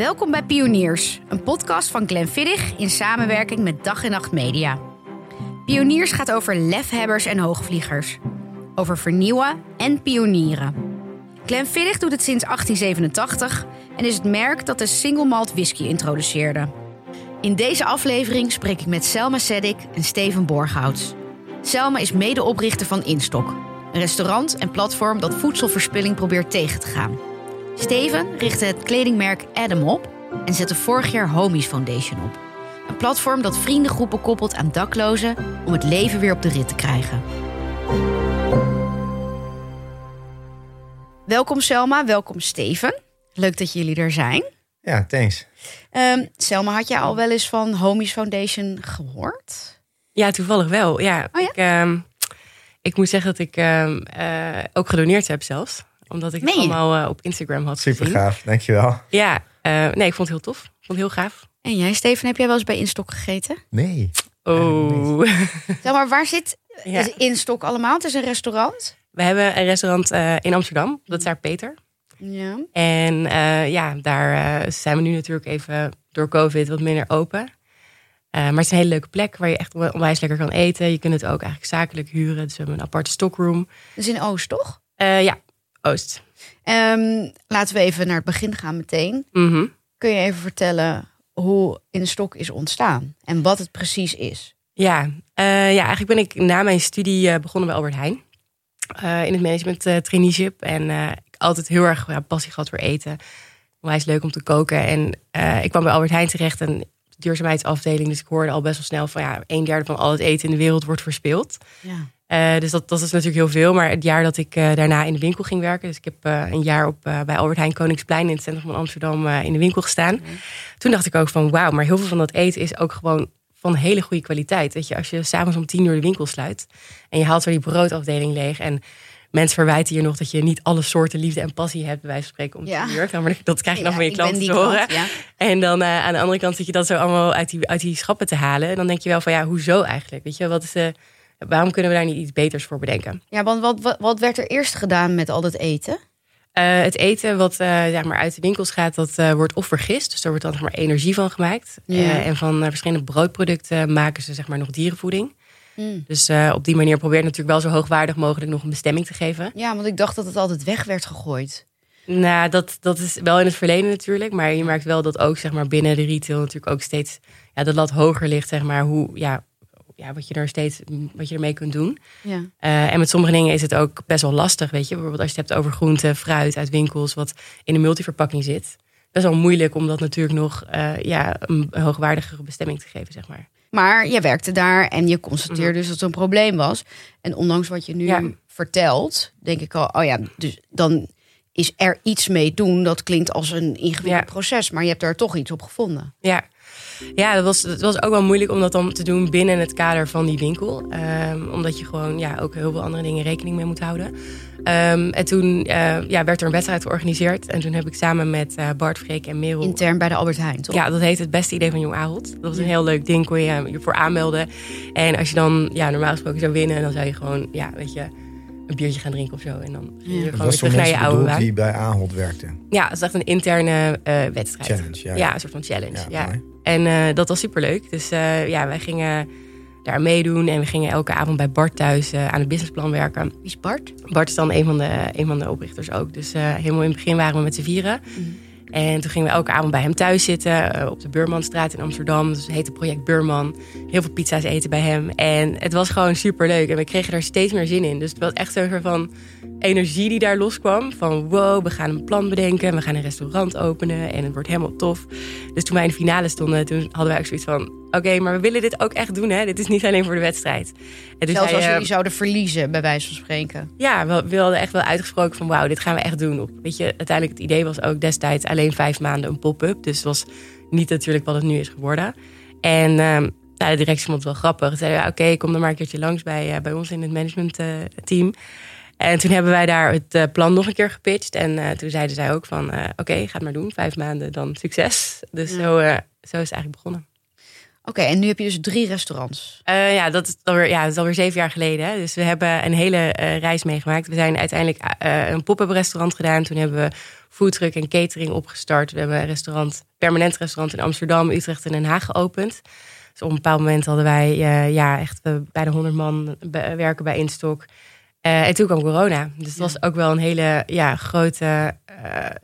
Welkom bij Pioniers, een podcast van Glenfiddich in samenwerking met Dag en Nacht Media. Pioniers gaat over lefhebbers en hoogvliegers. Over vernieuwen en pionieren. Glenfiddich doet het sinds 1887 en is het merk dat de single malt whisky introduceerde. In deze aflevering spreek ik met Selma Seddik en Steven Borghouts. Selma is medeoprichter van Instok, een restaurant en platform dat voedselverspilling probeert tegen te gaan. Steven richtte het kledingmerk Adam op en zette vorig jaar Homies Foundation op. Een platform dat vriendengroepen koppelt aan daklozen om het leven weer op de rit te krijgen. Welkom Selma, welkom Steven. Leuk dat jullie er zijn. Ja, thanks. Um, Selma, had jij al wel eens van Homies Foundation gehoord? Ja, toevallig wel. Ja, Oh ja? Ik, ehm, ik moet zeggen dat ik ehm, eh, ook gedoneerd heb zelfs. Omdat ik het allemaal eh, op Instagram had Super gezien. gaaf, dankjewel. Ja, eh, nee, ik vond het heel tof. Ik vond het heel gaaf. En jij, Steven, heb jij wel eens bij Instok gegeten? Nee. Oh. Zeg maar, waar zit Ja. is Instok allemaal? Het is een restaurant. We hebben een restaurant eh, in Amsterdam. Dat is daar Peter. Ja. En eh, ja, daar zijn we nu natuurlijk even door COVID wat minder open. Eh, maar het is een hele leuke plek waar je echt onwijs lekker kan eten. Je kunt het ook eigenlijk zakelijk huren. Dus we hebben een aparte stockroom. Dat is in Oost, toch? Eh, ja, Oost. Ehm, laten we even naar het begin gaan meteen. Mhm. Kun je even vertellen hoe Instok is ontstaan en wat het precies is? Ja, eh, ja, eigenlijk ben ik na mijn studie eh, begonnen bij Albert Heijn. Eh, in het management traineeship. En ik altijd heel erg ja, passie gehad voor eten. Onwijs leuk om te koken. En ik kwam bij Albert Heijn terecht. En de duurzaamheidsafdeling. Dus ik hoorde al best wel snel van ja, een derde van al het eten in de wereld wordt verspild. Ja. Eh, dus dat, dat is natuurlijk heel veel. Maar het jaar dat ik eh, daarna in de winkel ging werken. Dus ik heb eh, een jaar op, bij Albert Heijn Koningsplein in het centrum van Amsterdam in de winkel gestaan. Toen dacht ik ook van wauw, maar heel veel van dat eten is ook gewoon van hele goede kwaliteit. Weet je, als je s'avonds om tien uur de winkel sluit en je haalt zo die broodafdeling leeg en mensen verwijten je nog dat je niet alle soorten liefde en passie hebt, bij wijze van spreken, om Ja. maar dat krijg je dan Ja, van je klanten te horen. klant, ja. En dan eh, aan de andere kant zit je dat zo allemaal uit die, uit die schappen te halen. En dan denk je wel van ja, hoezo eigenlijk? Weet je, wat is de, waarom kunnen we daar niet iets beters voor bedenken? Ja, want wat, wat, wat werd er eerst gedaan met al dat eten? Eh, het eten wat eh, zeg maar uit de winkels gaat, dat wordt of vergist. Dus daar wordt dan zeg maar, energie van gemaakt. Ja. En van verschillende broodproducten maken ze zeg maar, nog dierenvoeding. Hmm. Dus eh, op die manier probeert natuurlijk wel zo hoogwaardig mogelijk nog een bestemming te geven. Ja, want ik dacht dat het altijd weg werd gegooid. Nou, dat, dat is wel in het verleden natuurlijk. Maar je merkt wel dat ook zeg maar, binnen de retail natuurlijk ook steeds ja, de lat hoger ligt. Zeg maar, hoe, ja, ja, wat je er steeds wat je ermee kunt doen. Ja. Eh, en met sommige dingen is het ook best wel lastig, weet je. Bijvoorbeeld als je het hebt over groente, fruit uit winkels, wat in een multiverpakking zit. Best wel moeilijk om dat natuurlijk nog eh, ja, een hoogwaardigere bestemming te geven, zeg maar. Maar je werkte daar en je constateerde dus dat het een probleem was. En ondanks wat je nu Ja. vertelt, denk ik al, oh ja, dus dan is er iets mee doen. Dat klinkt als een ingewikkeld Ja. proces, maar je hebt daar toch iets op gevonden. Ja, ja dat was, het was ook wel moeilijk om dat dan te doen binnen het kader van die winkel. Ehm, omdat je gewoon ja, ook heel veel andere dingen rekening mee moet houden. Ehm, en toen eh, ja, werd er een wedstrijd georganiseerd. En toen heb ik samen met eh, Bart, Freek en Merel... Intern bij de Albert Heijn, toch? Ja, dat heet het beste idee van Jong Ahold. Dat was een heel leuk ding, kon je je voor aanmelden. En als je dan ja, normaal gesproken zou winnen, dan zou je gewoon, ja, weet je, een biertje gaan drinken of zo. En dan ging je Ja. gewoon weer was terug naar je oude die bij Ahold werkten. Ja, het is echt een interne eh, wedstrijd. Challenge, ja. Ja, een soort van challenge. Ja. En eh, dat was superleuk. Dus eh, ja, wij gingen daar meedoen. En we gingen elke avond bij Bart thuis aan het businessplan werken. Wie is Bart? Bart is dan een van de, een van de oprichters ook. Dus eh, helemaal in het begin waren we met z'n vieren. En toen gingen we elke avond bij hem thuis zitten. eh, op de Beurmanstraat in Amsterdam. Dus het heette project Beurman. Heel veel pizza's eten bij hem. En het was gewoon super leuk. En we kregen daar steeds meer zin in. Dus het was echt soort van energie die daar loskwam. Van wow, we gaan een plan bedenken. We gaan een restaurant openen. En het wordt helemaal tof. Dus toen wij in de finale stonden, toen hadden wij ook zoiets van... Oké, maar we willen dit ook echt doen. Hè? Dit is niet alleen voor de wedstrijd. En dus Zelfs als eh, jullie zouden verliezen, bij wijze van spreken. ja, we, we hadden echt wel uitgesproken van wauw, dit gaan we echt doen. Op, weet je, uiteindelijk het idee was ook destijds alleen vijf maanden een pop-up. Dus het was niet natuurlijk wat het nu is geworden. En ehm, nou, de directie vond het wel grappig. Ze zeiden, oké, kom dan maar een keertje langs bij, eh, bij ons in het managementteam. En toen hebben wij daar het eh, plan nog een keer gepitcht. En eh, toen zeiden zij ook van, eh, oké, ga het maar doen. Vijf maanden, dan succes. Dus Ja. zo, zo is het eigenlijk begonnen. Oké, en nu heb je dus drie restaurants. Ja, dat is alweer, ja, dat is alweer zeven jaar geleden. Hè. Dus we hebben een hele reis meegemaakt. We zijn uiteindelijk een pop-up restaurant gedaan. Toen hebben we foodtruck en catering opgestart. We hebben een restaurant, permanent restaurant in Amsterdam, Utrecht en Den Haag geopend. Dus op een bepaald moment hadden wij ja, echt bijna 100 man werken bij Instok. En toen kwam corona. Dus dat was ook wel een hele ja, grote,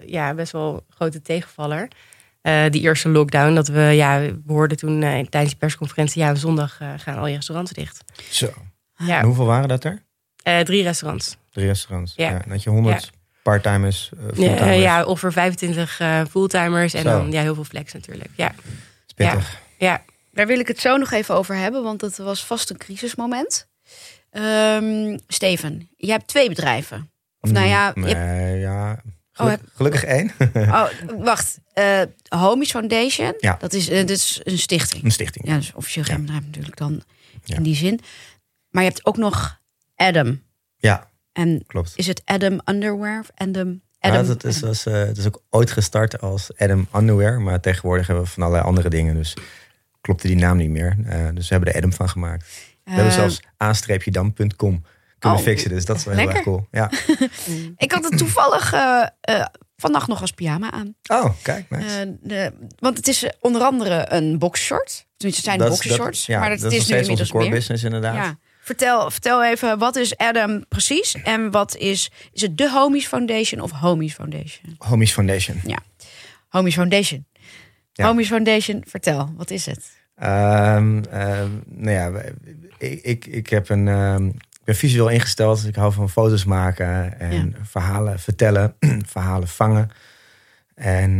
ja, best wel grote tegenvaller. Uh, die eerste lockdown. Dat we, ja, we hoorden toen uh, tijdens de persconferentie, ja, zondag uh, gaan al je restaurants dicht. Zo. Ja. En hoeveel waren dat er? drie restaurants. Drie restaurants. Ja. ja dat je 100 ja. parttimers, fulltimers. ja, of er 25 fulltimers en dan ja, heel veel flex natuurlijk. Ja. Spittig. Ja. Daar wil ik het zo nog even over hebben, want dat was vast een crisismoment. Um, Steven, je hebt twee bedrijven. Of nou ja, nee, hebt... ja Oh, gelukkig één. oh, wacht. Uh, Homies Foundation. Ja. Dat is, uh, dat is een stichting. Een stichting. Ja, dus officieel geen bedrijf natuurlijk dan in die zin. Maar je hebt ook nog Adam. Ja, en klopt. Is het Adam Underwear? Adam, Adam, ja, dat is, Adam. Was, uh, het is ook ooit gestart als Adam Underwear. Maar tegenwoordig hebben we van allerlei andere dingen. Dus klopte die naam niet meer. dus we hebben er Adam van gemaakt. We hebben zelfs aanstreepjedam.com kunnen oh, fixen. Dus dat is wel heel erg cool. Ja. ik had het toevallig uh, uh, vannacht nog als pyjama aan. Oh, kijk, nice. Uh, de, want het is onder andere een boxshort. Tenminste, het zijn boxershorts. Ja, maar het dat is, is nu inmiddels core meer. business inderdaad. Ja. Vertel, vertel even, wat is Adam precies? En wat is, is het de Homies Foundation of Homies Foundation? Homies Foundation. Ja, Homies Foundation. Ja. Homies Foundation, vertel, wat is het? Um, um, nou ja, ik, ik, ik heb een, um, ben visueel ingesteld. Ik hou van foto's maken en verhalen vertellen, verhalen vangen. En,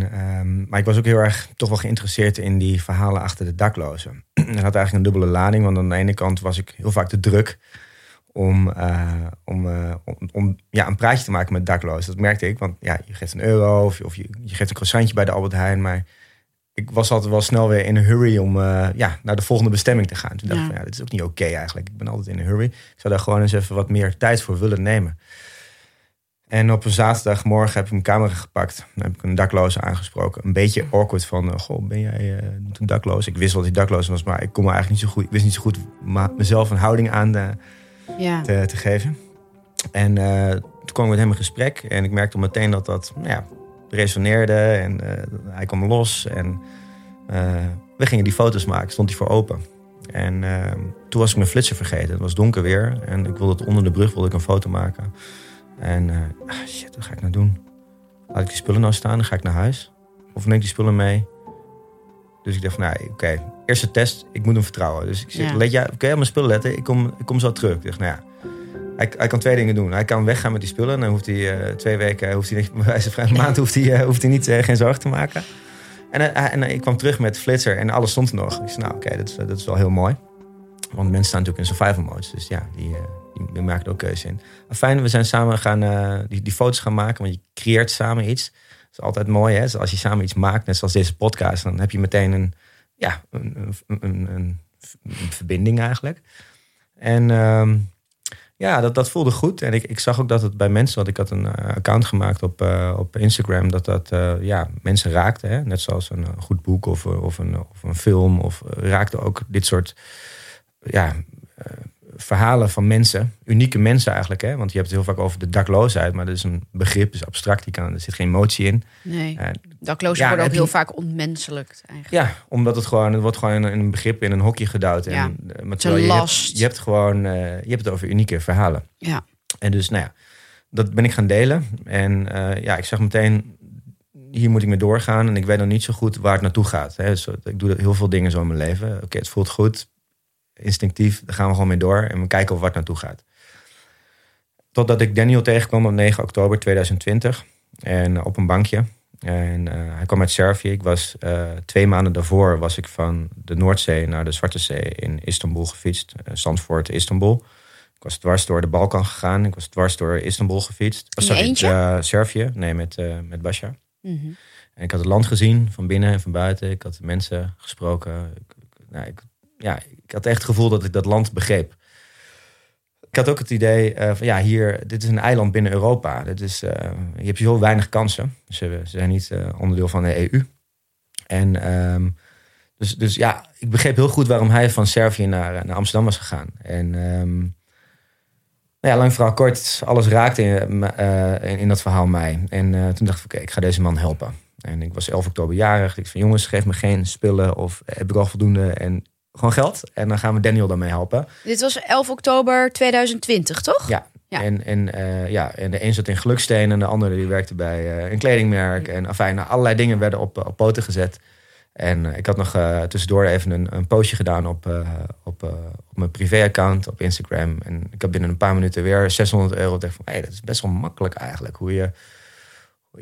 maar ik was ook heel erg toch wel geïnteresseerd in die verhalen achter de daklozen. dat had eigenlijk een dubbele lading, want aan de ene kant was ik heel vaak te druk om, uh, om, uh, om, om, ja, een praatje te maken met daklozen. Dat merkte ik, want ja, je geeft een euro of, of je, je geeft een croissantje bij de Albert Heijn, maar ik was altijd wel snel weer in een hurry om uh, ja, naar de volgende bestemming te gaan. Toen dacht ik, van, ja, dit is ook niet oké eigenlijk. Ik ben altijd in een hurry. Ik zou daar gewoon eens even wat meer tijd voor willen nemen. En op een zaterdagmorgen heb ik mijn camera gepakt. Dan heb ik een dakloze aangesproken. Een beetje awkward van, uh, goh, ben jij uh, toen dakloos? Ik wist wel dat hij dakloos was, maar ik kon me eigenlijk niet zo goed... Ik wist niet zo goed mezelf een houding aan de, ja. te, te, geven. En toen kwam ik met hem in gesprek. En ik merkte meteen dat dat nou ja, resoneerde en uh, hij kwam los. En uh, we gingen die foto's maken, stond hij voor open. En uh, toen was ik mijn flitser vergeten. Het was donker weer en ik wilde het onder de brug wilde ik een foto maken. En ah, shit, wat ga ik nou doen? Laat ik die spullen nou staan, dan ga ik naar huis. Of neem ik die spullen mee? Dus ik dacht van, nou, oké, okay, eerste test, ik moet hem vertrouwen. Dus ik zeg, ja. let jij, oké, op mijn spullen letten, ik kom, ik kom zo terug. Ik dacht, nou ja, hij, hij, kan twee dingen doen. Hij kan weggaan met die spullen. En dan hoeft hij uh, twee weken, hoeft hij, bij een maand hoeft hij, uh, hoeft hij niet, uh, geen zorgen te maken. En, en ik kwam terug met flitser en alles stond er nog. Ik zei, nou oké, okay, dat, is, dat is wel heel mooi. Want mensen staan natuurlijk in survival modes. Dus ja, die, die, die er ook keuze in. Fijn, we zijn samen gaan die, die foto's gaan maken. Want je creëert samen iets. Dat is altijd mooi hè. Als je samen iets maakt, net zoals deze podcast. Dan heb je meteen een, ja, een, een, een, verbinding eigenlijk. En... Um, ja, dat, dat voelde goed. En ik, ik zag ook dat het bij mensen, want ik had een uh, account gemaakt op, uh, op Instagram, dat dat uh, ja, mensen raakte. Hè? Net zoals een goed boek of, of, een, of een film. Of raakte ook dit soort ja, verhalen van mensen. Unieke mensen eigenlijk. Hè? Want je hebt het heel vaak over de dakloosheid, maar dat is een begrip, is abstract. Die kan, er zit geen emotie in. Nee. Daklozen ja, worden ook heel vaak ontmenselijkt eigenlijk. Ja, omdat het gewoon, het wordt gewoon in een begrip in een hokje gedouwd. Ja. En, maar je last. Hebt, je hebt gewoon, uh, je hebt het over unieke verhalen. Ja. En dus, nou ja, dat ben ik gaan delen. En uh, ja, ik zag meteen, hier moet ik mee doorgaan. En ik weet nog niet zo goed waar het naartoe gaat. Hè. Dus ik doe heel veel dingen zo in mijn leven. Oké, het voelt goed. Instinctief, daar gaan we gewoon mee door. En we kijken of het naartoe gaat. Totdat ik Daniel tegenkwam op 9 oktober 2020. En op een bankje. En uh, hij kwam uit Servië. Ik was uh, twee maanden daarvoor was ik van de Noordzee naar de Zwarte Zee in Istanbul gefietst. Uh, Zandvoort, Istanbul. Ik was dwars door de Balkan gegaan. Ik was dwars door Istanbul gefietst. Was sorry, eentje? Servië. Nee, met, met Basja. Mm -hmm. En ik had het land gezien, van binnen en van buiten. Ik had mensen gesproken. Ik, nou, ik, ja, ik had echt het gevoel dat ik dat land begreep ik had ook het idee uh, van ja, hier, dit is een eiland binnen Europa. Dit is, uh, je hebt heel weinig kansen. Ze, zijn niet uh, onderdeel van de EU. En um, dus, dus ja, ik begreep heel goed waarom hij van Servië naar, naar Amsterdam was gegaan. En um, nou ja, lang verhaal kort, alles raakte in, in, in dat verhaal mij. En toen dacht ik, oké, ik ga deze man helpen. En ik was 11 oktober jarig. Ik van jongens, geef me geen spullen of heb ik al voldoende. En gewoon geld. En dan gaan we Daniel daarmee helpen. Dit was 11 oktober 2020, toch? Ja. ja. En, en, uh, ja, en de een zat in Geluksteen en de andere die werkte bij uh, een kledingmerk. En afijn, nou, allerlei dingen werden op, op poten gezet. En uh, ik had nog tussendoor even een, een postje gedaan op, op, op mijn privéaccount op Instagram. En ik heb binnen een paar minuten weer 600 euro. Ik dacht van, hé, hey, dat is best wel makkelijk eigenlijk. Hoe je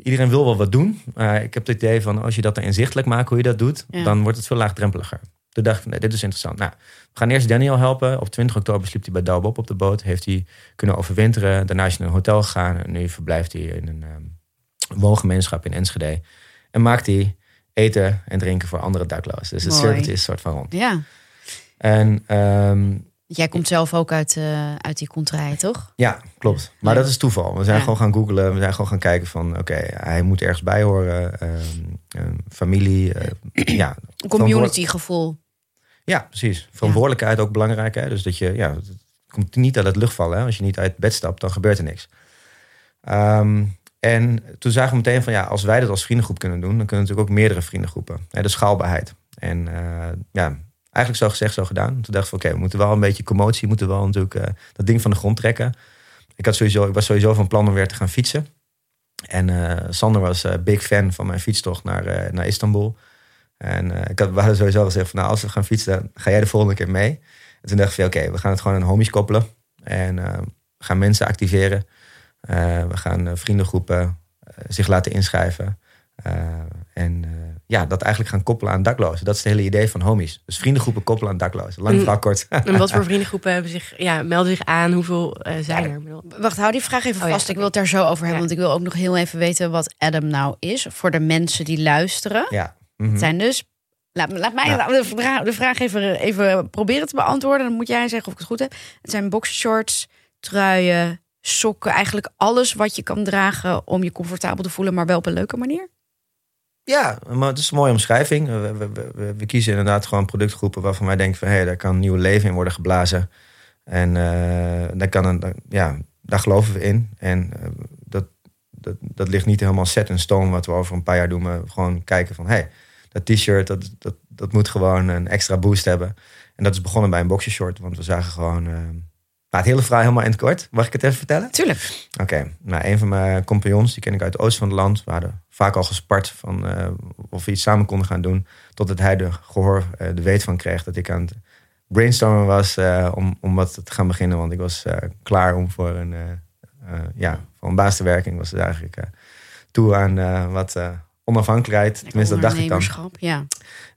iedereen wil wel wat doen. Ik heb het idee van als je dat inzichtelijk maakt hoe je dat doet, dan wordt het veel laagdrempeliger. Toen dacht ik, nee, dit is interessant. Nou, we gaan eerst Daniel helpen. Op 20 oktober sliep hij bij Douwe op de boot. Heeft hij kunnen overwinteren. Daarna is hij naar een hotel gegaan. En nu verblijft hij in een um, woongemeenschap in Enschede. En maakt hij eten en drinken voor andere daklozen. Dus het cirkeltje is soort van rond. Ja. En um, Jij komt zelf ook uit, uh, uit die contraille, toch? Ja, klopt. Maar ja. dat is toeval. We zijn ja. gewoon gaan googlen. We zijn gewoon gaan kijken van... oké, hij moet ergens bij horen. Uh, familie. ja, Community gevoel. Ja, precies. Verantwoordelijkheid ook belangrijk. Hè? Dus dat je... Ja, het komt niet uit het lucht vallen. Hè? Als je niet uit bed stapt, dan gebeurt er niks. Um, en toen zagen we meteen van... ja, als wij dat als vriendengroep kunnen doen... dan kunnen natuurlijk ook meerdere vriendengroepen. Hè? De schaalbaarheid. En uh, ja, eigenlijk zo gezegd, zo gedaan. Toen dacht ik van oké, we moeten wel een beetje commotie, moeten wel natuurlijk uh, dat ding van de grond trekken. Ik, had sowieso, ik was sowieso van plan om weer te gaan fietsen. En uh, Sander was big fan van mijn fietstocht naar, naar Istanbul. En ik had, we hadden sowieso gezegd van nou, als we gaan fietsen, ga jij de volgende keer mee. En toen dacht ik van oké, we gaan het gewoon aan homies koppelen. En we gaan mensen activeren. we gaan vriendengroepen zich laten inschrijven. en ja, dat eigenlijk gaan koppelen aan daklozen. Dat is het hele idee van homies. Dus vriendengroepen koppelen aan daklozen. Lang verhaal kort. En wat voor vriendengroepen hebben zich, ja, melden zich aan? Hoeveel uh, zijn er? Wacht, hou die vraag even oh, vast. Ja, ik wil het daar zo over hebben. Ja. Want ik wil ook nog heel even weten wat Adam nou is. Voor de mensen die luisteren. Ja. Mm -hmm. Het zijn dus... Laat, laat mij ja. de, vraag, de vraag even, even proberen te beantwoorden. Dan moet jij zeggen of ik het goed heb. Het zijn boxershorts, truien, sokken. Eigenlijk alles wat je kan dragen om je comfortabel te voelen. Maar wel op een leuke manier. Ja, maar het is een mooie omschrijving. We, we, we, we, kiezen inderdaad gewoon productgroepen waarvan wij denken van hé, hey, daar kan nieuw leven in worden geblazen. En uh, daar, kan een, ja, daar geloven we in. En uh, dat, dat, dat ligt niet helemaal set in stone wat we over een paar jaar doen. Maar gewoon kijken van hé, hey, dat t-shirt dat, dat, dat moet gewoon een extra boost hebben. En dat is begonnen bij een boxershort, want we zagen gewoon. Uh, nou, het hele verhaal helemaal in het kort. Mag ik het even vertellen? Tuurlijk. Oké. Okay. Nou, een van mijn compagnons, die ken ik uit het oosten van het land. We hadden vaak al gespart van uh, of we iets samen konden gaan doen. Totdat hij de gehoor, uh, de weet van kreeg dat ik aan het brainstormen was uh, om, om wat te gaan beginnen. Want ik was klaar om voor een, ja, voor een baas te werken. Ik was dus eigenlijk toe aan wat onafhankelijkheid. Tenminste, dat dacht ik dan. Ja.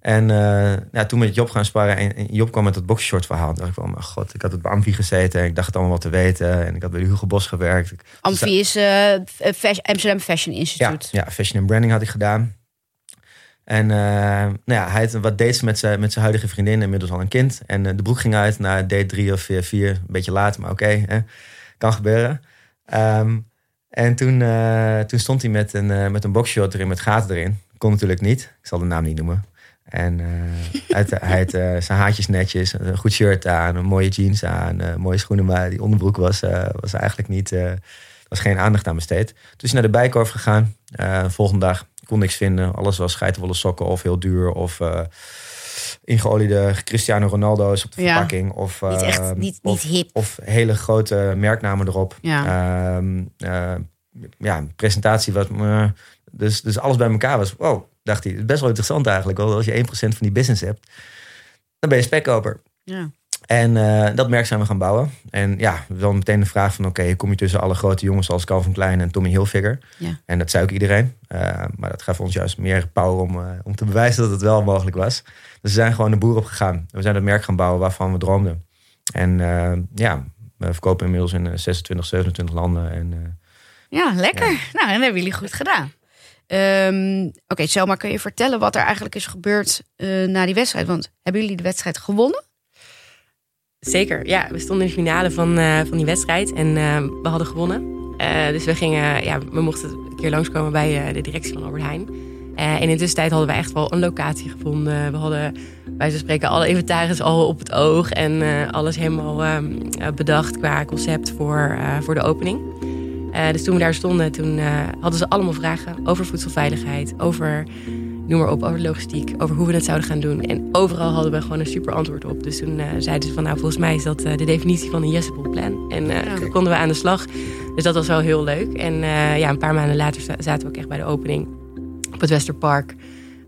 En uh, ja, toen met Job gaan sparren en, en Job kwam met dat boxshort verhaal. dacht ik van, oh god, ik had het bij Amfi gezeten. En ik dacht het allemaal wat te weten. En ik had bij Hugo Bos gewerkt. Amfi is uh, Amsterdam Fashion Institute. Ja, ja, fashion en branding had ik gedaan. En uh, nou ja, hij had, wat deed ze met zijn, met zijn huidige vriendin, inmiddels al een kind. En de broek ging uit naar date drie of vier, vier een beetje laat, maar oké, okay, kan gebeuren. Um, en toen, toen stond hij met een, met een boxshort erin, met gaten erin. Kon natuurlijk niet, ik zal de naam niet noemen. En uh, hij had uh, zijn haartjes netjes, een goed shirt aan, een mooie jeans aan, uh, mooie schoenen. Maar die onderbroek was, was eigenlijk niet, was geen aandacht aan besteed. Toen is hij naar de bijkorf gegaan. volgende dag kon niks vinden. Alles was geitenwolle sokken of heel duur of ingeoliede Cristiano Ronaldo's op de ja, verpakking. Of, niet echt, niet, of, niet hip. Of hele grote merknamen erop. Ja, um, ja presentatie was... dus, dus alles bij elkaar was, wow, dacht hij, het is best wel interessant eigenlijk. Want als je 1% van die business hebt, dan ben je spekkoper. Ja. En uh, dat merk zijn we gaan bouwen. En ja, wel meteen de vraag van... oké, okay, kom je tussen alle grote jongens zoals Calvin Klein en Tommy Hilfiger. Ja. En dat zei ook iedereen. Uh, maar dat gaf ons juist meer power om, uh, om te bewijzen dat het wel mogelijk was. Dus we zijn gewoon de boer op gegaan. We zijn het merk gaan bouwen waarvan we droomden. En ja, we verkopen inmiddels in 26, 27 landen. En, ja, lekker. Ja. Nou, dat hebben jullie goed gedaan. Um, Oké, okay, Selma, kun je vertellen wat er eigenlijk is gebeurd na die wedstrijd? Want hebben jullie de wedstrijd gewonnen? Zeker, ja. We stonden in de finale van, uh, van die wedstrijd en uh, we hadden gewonnen. dus we gingen, ja, we mochten een keer langskomen bij de directie van Albert Heijn. en in tussentijd hadden we echt wel een locatie gevonden. We hadden bij zo spreken alle inventaris al op het oog. En alles helemaal ehm, bedacht qua concept voor, voor de opening. dus toen we daar stonden, toen hadden ze allemaal vragen over voedselveiligheid, over noem maar op, over logistiek, over hoe we het zouden gaan doen. En overal hadden we gewoon een super antwoord op. Dus toen uh, zeiden ze van, nou, volgens mij is dat uh, de definitie van een yesable plan. En uh, toen konden we aan de slag. Dus dat was wel heel leuk. En ja, een paar maanden later zaten we ook echt bij de opening op het Westerpark.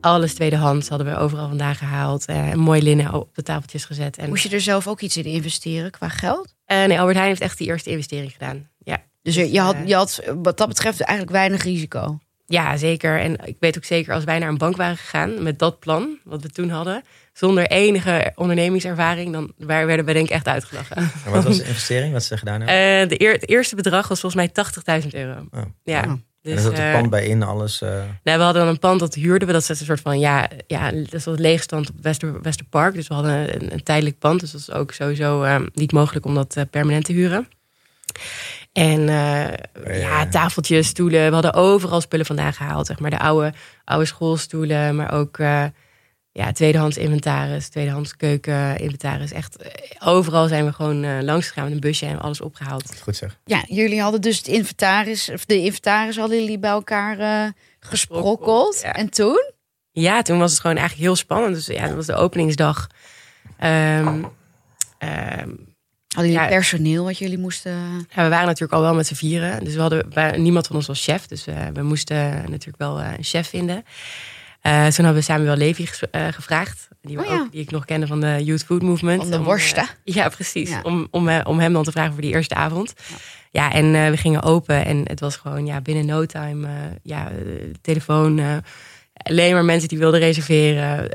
Alles tweedehands hadden we overal vandaan gehaald. Uh, mooi linnen op de tafeltjes gezet. En... Moest je er zelf ook iets in investeren qua geld? nee, Albert Heijn heeft echt die eerste investering gedaan. Ja. Dus je had, je had wat dat betreft eigenlijk weinig risico? Ja, zeker. En ik weet ook zeker als wij naar een bank waren gegaan met dat plan, wat we toen hadden, zonder enige ondernemingservaring, dan werden we denk ik echt uitgelachen. En wat was de investering? Wat ze gedaan hebben? Uh, de eer, het eerste bedrag was volgens mij 80.000 euro. Oh. Ja. Oh. Dus, en dat het pand bij in, alles? Uh... Nou, we hadden dan een pand dat huurden we. Dat is een soort van, ja, ja dat is een leegstand op Wester, Westerpark. Dus we hadden een, een tijdelijk pand. Dus dat is ook sowieso uh, niet mogelijk om dat permanent te huren. En uh, ja, tafeltjes, stoelen. We hadden overal spullen vandaan gehaald. Zeg maar de oude, oude schoolstoelen, maar ook uh, ja, tweedehands inventaris, tweedehands keuken inventaris. Echt eh, overal zijn we gewoon uh, langs gegaan met een busje en alles opgehaald. Goed zeg. Ja, jullie hadden dus het inventaris, of de inventaris hadden jullie bij elkaar gesprokkeld. En toen? Ja, toen was het gewoon eigenlijk heel spannend. Dus ja, dat was de openingsdag. Um, Hadden jullie personeel wat jullie moesten... Ja, we waren natuurlijk al wel met z'n vieren. Dus we hadden, niemand van ons was chef. Dus we moesten natuurlijk wel uh, een chef vinden. Uh, toen hebben we Samuel Levy gevraagd. Die, oh, ja. ook, die ik nog kende van de Youth Food Movement. Van de worsten. ja, precies. Ja. Om, om, om hem dan te vragen voor die eerste avond. Ja, ja en we gingen open. En het was gewoon ja, binnen no time. ja, telefoon alleen maar mensen die wilden reserveren.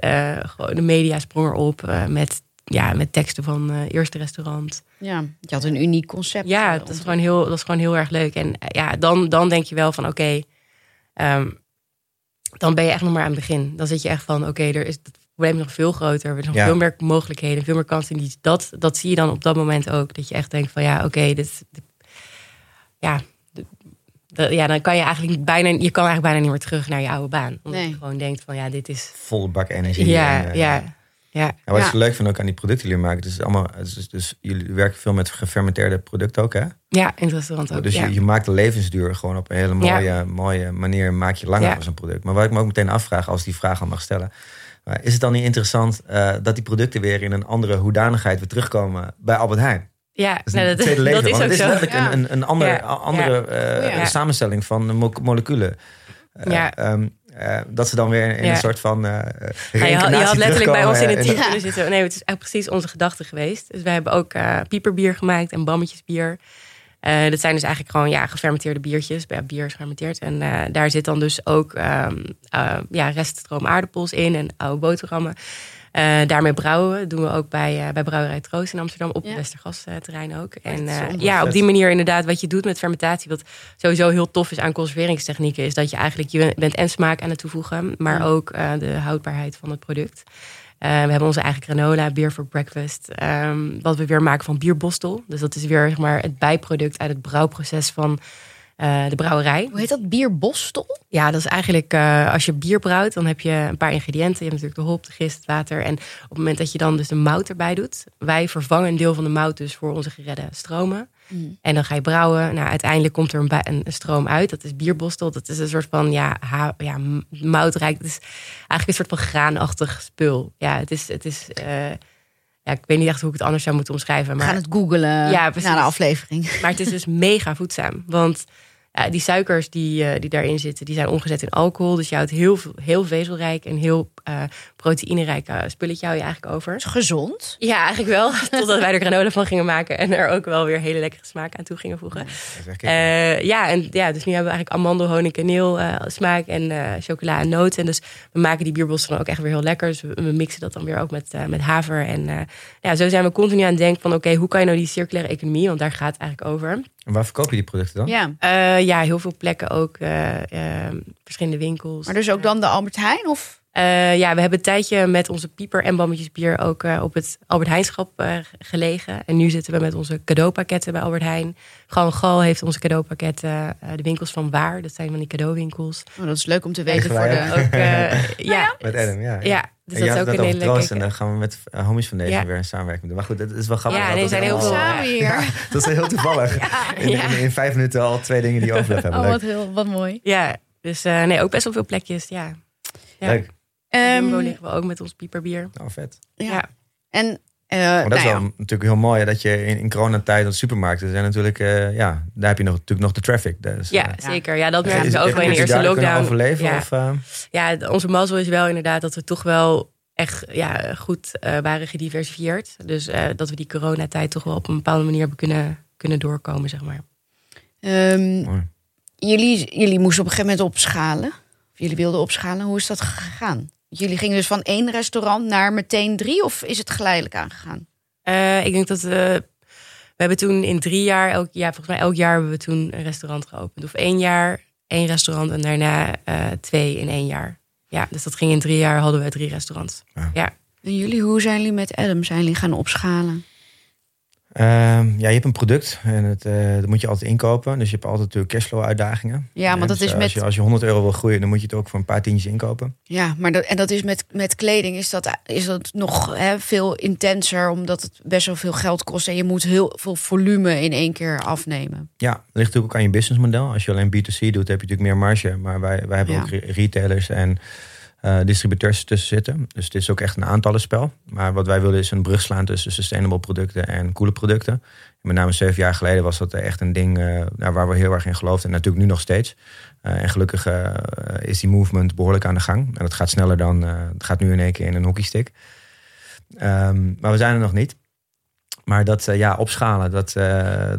gewoon de media sprong erop met ja, met teksten van uh, Eerste Restaurant. Ja, je had een uniek concept. Ja, dat is, gewoon heel, dat is gewoon heel erg leuk. En eh, ja, dan, dan denk je wel van oké, ehm, dan ben je echt nog maar aan het begin. Dan zit je echt van oké, er is het probleem nog veel groter. Er zijn nog veel meer mogelijkheden, veel meer kansen. Die, dat, dat zie je dan op dat moment ook. Dat je echt denkt van ja, oké, dit, ja, ja, dan kan je eigenlijk bijna, je kan eigenlijk bijna niet meer terug naar je oude baan. Omdat je gewoon denkt van ja, dit is... Volle bak energie. Ja, en, uh, ja. Ja. En wat ik leuk vind ook aan die producten die jullie maken, is allemaal, dus, dus jullie werken veel met gefermenteerde producten ook, hè? Ja, in het restaurant ook. Dus je, je, maakt de levensduur gewoon op een hele mooie, mooie manier, maak je langer van zo'n product. Maar wat ik me ook meteen afvraag, als die vraag al mag stellen, is het dan niet interessant uh, dat die producten weer in een andere hoedanigheid weer terugkomen bij Albert Heijn? Ja, dat is, nou, dat, leven, dat is ook het is zo. letterlijk een, een, een andere, andere uh, samenstelling van moleculen. Uh, ja. Um, uh, dat ze dan weer in een soort van uh, ja, je, had, je had letterlijk bij ons in het team kunnen zitten. Nee, het is echt precies onze gedachte geweest. Dus wij hebben ook uh, pieperbier gemaakt en bammetjesbier. dat zijn dus eigenlijk gewoon ja, gefermenteerde biertjes. Ja, bier is gefermenteerd. En daar zit dan dus ook um, ja, reststroom aardappels in en oude boterhammen. Uh, daarmee brouwen doen we ook bij, uh, bij Brouwerij Troost in Amsterdam op ja. het Westergasterrein ook. En uh, ja, op die manier inderdaad wat je doet met fermentatie, wat sowieso heel tof is aan conserveringstechnieken, is dat je eigenlijk je bent en smaak aan het toevoegen, maar ja. ook de houdbaarheid van het product. we hebben onze eigen granola, beer for breakfast, um, wat we weer maken van bierbostel. Dus dat is weer zeg maar, het bijproduct uit het brouwproces van uh, de brouwerij. Hoe heet dat? Bierbostel? Ja, dat is eigenlijk uh, als je bier brouwt, dan heb je een paar ingrediënten. Je hebt natuurlijk de hop, de gist, het water. En op het moment dat je dan dus de mout erbij doet, wij vervangen een deel van de mout dus voor onze geredde stromen. Mm. En dan ga je brouwen. Nou, uiteindelijk komt er een, een, stroom uit. Dat is bierbostel. Dat is een soort van ja, ha, ja, moutrijk. Het is eigenlijk een soort van graanachtig spul. Ja, het is. Het is uh, ja, ik weet niet echt hoe ik het anders zou moeten omschrijven. Maar... We gaan het googelen ja, na de aflevering. Maar het is dus mega voedzaam. Want ja, die suikers die, uh, die daarin zitten, die zijn omgezet in alcohol. Dus je houdt heel, heel vezelrijk en heel uh, proteïnerijk spulletje hou je eigenlijk over. Is gezond? Ja, eigenlijk wel. Totdat wij er granola van gingen maken en er ook wel weer hele lekkere smaak aan toe gingen voegen. Uh, ja, en ja, dus nu hebben we eigenlijk amandel, honing, kaneel smaak en chocola en noten. En dus we maken die bierbos dan ook echt weer heel lekker. Dus we, mixen dat dan weer ook met, met haver. En ja, zo zijn we continu aan het denken van oké, hoe kan je nou die circulaire economie, want daar gaat het eigenlijk over en waar verkoop je die producten dan? Ja, uh, ja heel veel plekken ook. Uh, uh, verschillende winkels. Maar dus ook dan de Albert Heijn? Of? Eh, ja, we hebben een tijdje met onze pieper en bammetjes bier ook eh, op het Albert Heijnschap uh, gelegen. En nu zitten we met onze cadeaupakketten bij Albert Heijn. Gewoon Gal heeft onze cadeaupakketten. de winkels van Waar, dat zijn van die cadeauwinkels. Oh, dat is leuk om te weten voor de... Ook, ja. Met Adam, ja. ja. Dus dat is ook dat een hele leuke... En dan gaan we met Homies Foundation Ja. weer een samenwerking doen. Maar goed, dat is wel grappig. Ja, dat nee, dat zijn heel veel- Samen hier. Dat is heel toevallig. In, Ja. in, in vijf minuten al twee dingen die overlap hebben. Oh, Leuk. wat, heel, wat mooi. Ja, dus eh, nee, ook best wel veel plekjes. Ja. Ja. Leuk. Jumbo Ehm, liggen we ook met ons pieperbier. Nou, vet. ja. Ja. En eh, Maar dat nou is ja, wel natuurlijk heel mooi hè, dat je in, in coronatijd op de supermarkten zijn natuurlijk, eh, ja, daar heb je nog, natuurlijk nog de traffic. Dus, Ja, eh, zeker. Ja, dat merkten we ook wel in de eerste lockdown. overleven? Ja. Of, Ja, onze mazzel is wel inderdaad dat we toch wel echt ja, goed eh, waren gediversifieerd. Dus eh, dat we die coronatijd toch wel op een bepaalde manier hebben kunnen, kunnen doorkomen, zeg maar. ehm, jullie, jullie moesten op een gegeven moment opschalen. Of jullie wilden opschalen. Hoe is dat gegaan? Jullie gingen dus van één restaurant naar meteen drie? Of is het geleidelijk aangegaan? Eh, ik denk dat we... We hebben toen in drie jaar, elk jaar, volgens mij elk jaar hebben we toen een restaurant geopend. Of één jaar, één restaurant en daarna eh, twee in één jaar. Ja, dus dat ging in drie jaar, hadden we drie restaurants. Ja. Ja. En jullie, hoe zijn jullie met Adam? Zijn jullie gaan opschalen? Ehm, ja, je hebt een product en het, eh, dat moet je altijd inkopen. Dus je hebt altijd natuurlijk cashflow uitdagingen. Ja, maar En dat dus, is met... Als je, als je 100 euro wil groeien, dan moet je het ook voor een paar tientjes inkopen. Ja, maar dat, en dat is met, met kleding is dat, is dat nog hè, veel intenser, omdat het best wel veel geld kost en je moet heel veel volume in één keer afnemen. Ja, dat ligt natuurlijk ook aan je businessmodel. Als je alleen B2C doet, heb je natuurlijk meer marge. Maar wij, wij hebben Ja. ook re- retailers en eh, distributeurs tussen zitten. Dus het is ook echt een aantallenspel. Maar wat wij wilden is een brug slaan tussen sustainable producten en coole producten. En met name zeven jaar geleden was dat echt een ding eh, nou, waar we heel erg in geloofden. En natuurlijk nu nog steeds. Eh, en gelukkig is die movement behoorlijk aan de gang. En dat gaat sneller dan, het gaat nu in één keer in een hockeystick. Ehm, maar we zijn er nog niet. Maar dat ja, opschalen, dat,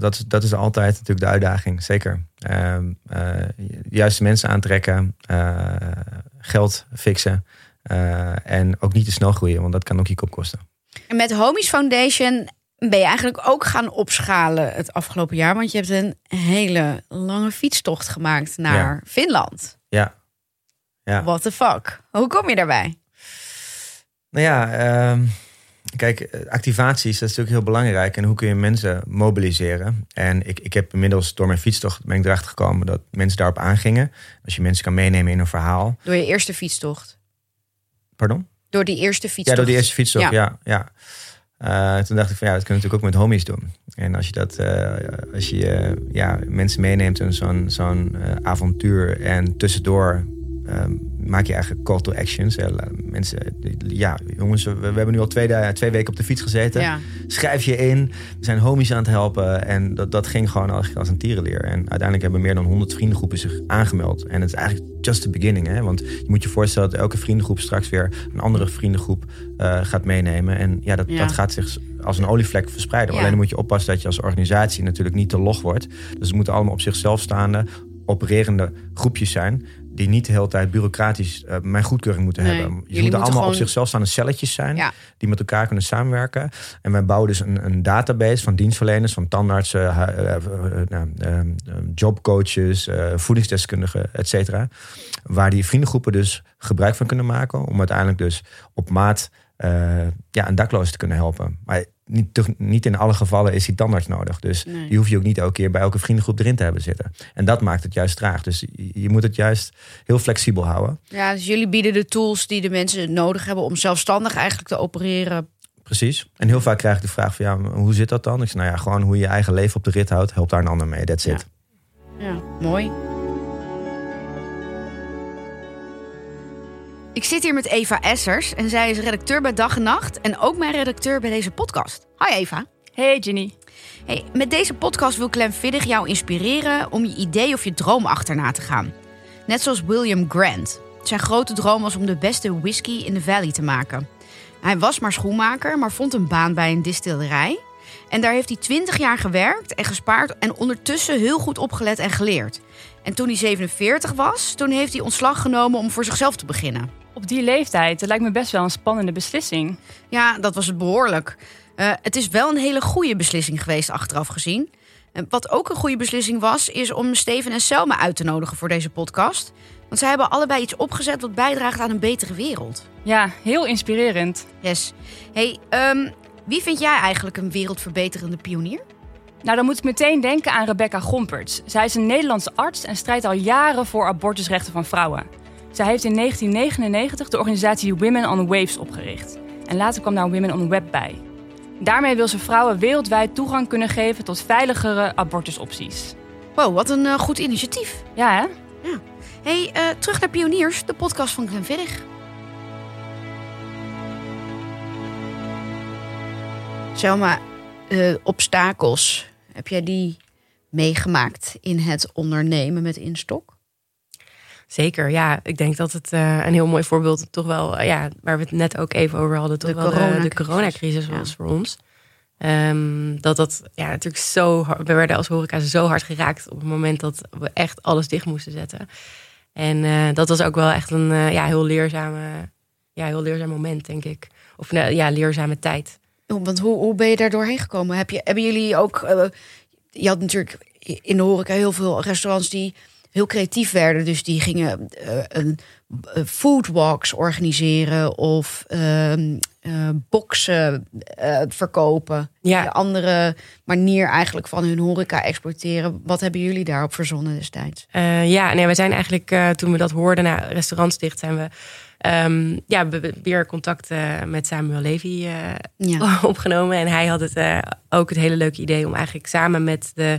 dat, is- dat is altijd natuurlijk de uitdaging. Zeker. Ehm, eh, juiste mensen aantrekken, geld fixen. eh, en ook niet te snel groeien, want dat kan ook je kop kosten. En met Homies Foundation ben je eigenlijk ook gaan opschalen het afgelopen jaar, want je hebt een hele lange fietstocht gemaakt naar Ja. Finland. Ja. Ja. What the fuck? Hoe kom je daarbij? Nou ja, ehm, kijk, eh, activaties, dat is natuurlijk heel belangrijk. En hoe kun je mensen mobiliseren? En ik, ik heb inmiddels door mijn fietstocht ben ik erachter gekomen dat mensen daarop aangingen. Als je mensen kan meenemen in een verhaal. Door je eerste fietstocht. Pardon? Door die eerste fietstocht. Ja, door die eerste fietstocht, Ja. ja. ja. Eh, toen dacht ik van ja, dat kun je natuurlijk ook met homies doen. En als je dat, eh, als je ja, mensen meeneemt in zo'n zo'n avontuur en tussendoor ehm, maak je eigenlijk call to actions. Eh, mensen, ja, jongens, we, we hebben nu al twee, twee weken op de fiets gezeten. Ja. Schrijf je in. We zijn homies aan het helpen. En dat, dat ging gewoon als, als een tierenleer. En uiteindelijk hebben meer dan 100 vriendengroepen zich aangemeld. En het is eigenlijk just the beginning. Hè? Want je moet je voorstellen dat elke vriendengroep straks weer een andere vriendengroep eh, gaat meenemen. En ja, dat, Ja. dat gaat zich als een olievlek verspreiden. Ja. Alleen dan moet je oppassen dat je als organisatie natuurlijk niet te log wordt. Dus het moeten allemaal op zichzelf staande, opererende groepjes zijn. Die niet de hele tijd bureaucratisch eh, mijn goedkeuring moeten Nee, hebben. Je moeten allemaal gewoon- op zichzelf staande celletjes zijn Ja. die met elkaar kunnen samenwerken. En wij bouwen dus een, een database van dienstverleners, van tandartsen, eh, eh, nou, eh, eh, jobcoaches, voedingsdeskundigen, et cetera. Waar die vriendengroepen dus gebruik van kunnen maken om uiteindelijk dus op maat ja, een dakloos te kunnen helpen. Maar niet, toch, niet in alle gevallen is die tandarts nodig. Dus Nee. die hoef je ook niet elke keer bij elke vriendengroep erin te hebben zitten. En dat maakt het juist traag. Dus je, moet het juist heel flexibel houden. ja, dus jullie bieden de tools die de mensen nodig hebben om zelfstandig eigenlijk te opereren. Precies. En heel vaak krijg ik de vraag van ja, hoe zit dat dan? Ik zeg nou ja, gewoon hoe je je eigen leven op de rit houdt, helpt daar een ander mee. That's Ja. it. Ja, mooi. Ik zit hier met Eva Essers en zij is redacteur bij Dag en Nacht en ook mijn redacteur bij deze podcast. Hi Eva. Hey Ginny. Hey, met deze podcast wil Clem Viddig jou inspireren om je idee of je droom achterna te gaan. Net zoals William Grant. Zijn grote droom was om de beste whisky in de valley te maken. Hij was maar schoenmaker, maar vond een baan bij een distillerij. En daar heeft hij 20 jaar gewerkt en gespaard en ondertussen heel goed opgelet en geleerd. En toen hij 47 was, toen heeft hij ontslag genomen om voor zichzelf te beginnen. Op die leeftijd, dat lijkt me best wel een spannende beslissing. Ja, dat was het behoorlijk. Eh, het is wel een hele goede beslissing geweest, achteraf gezien. En wat ook een goede beslissing was, is om Steven en Selma uit te nodigen voor deze podcast. Want zij hebben allebei iets opgezet wat bijdraagt aan een betere wereld. Ja, heel inspirerend. Yes. Hey, ehm, wie vind jij eigenlijk een wereldverbeterende pionier? Nou, dan moet ik meteen denken aan Rebecca Gomperts. Zij is een Nederlandse arts en strijdt al jaren voor abortusrechten van vrouwen. Zij heeft in 1999 de organisatie Women on Waves opgericht. En later kwam daar Women on Web bij. Daarmee wil ze vrouwen wereldwijd toegang kunnen geven tot veiligere abortusopties. Wow, wat een eh, goed initiatief. Ja, hè? Hey, eh, terug naar Pioniers, de podcast van Glenn Viddig. Selma, eh, obstakels, heb jij die meegemaakt in het ondernemen met Instok? Zeker, ja. Ik denk dat het eh, een heel mooi voorbeeld toch wel, eh, ja, waar we het net ook even over hadden, toch De wel de, coronacrisis. de coronacrisis was Ja. voor ons. Ehm, dat dat ja, natuurlijk zo hard, we werden als horeca zo hard geraakt op het moment dat we echt alles dicht moesten zetten. En eh, dat was ook wel echt een ja, heel, leerzame, ja, heel leerzaam moment, denk ik. Of nou, ja, leerzame tijd. Oh, Want hoe, hoe ben je daar doorheen gekomen? Heb je, hebben jullie ook... eh, je had natuurlijk in de horeca heel veel restaurants die heel creatief werden. Dus die gingen eh, een eh, foodwalks organiseren of ehm eh, boxen verkopen. Ja. Een andere manier eigenlijk van hun horeca exporteren. Wat hebben jullie daarop verzonnen destijds? Ja, nee, we zijn eigenlijk toen we dat hoorden, nou, restaurants dicht, zijn we ehm, ja, we- we- weer contact eh, met Samuel Levy eh, Ja. opgenomen. En hij had het eh, ook het hele leuke idee om eigenlijk samen met de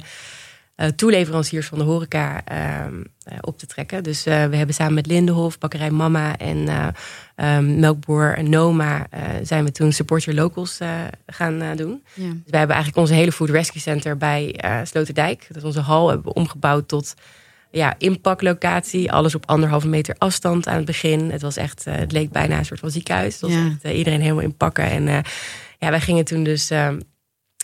toeleveranciers van de horeca ehm, eh, op te trekken. Dus we hebben samen met Lindenhof, Bakkerij Mama en ehm, Melkboer en Noma zijn we toen Support Your Locals gaan doen. Ja. Dus wij hebben eigenlijk onze hele Food Rescue Center bij Sloterdijk. Dat is onze hal hebben we omgebouwd tot ja, inpaklocatie. Alles op anderhalve meter afstand aan het begin. Het was echt, eh, het leek bijna een soort van ziekenhuis. Het was Ja. echt eh, iedereen helemaal inpakken. En eh, ja, wij gingen toen dus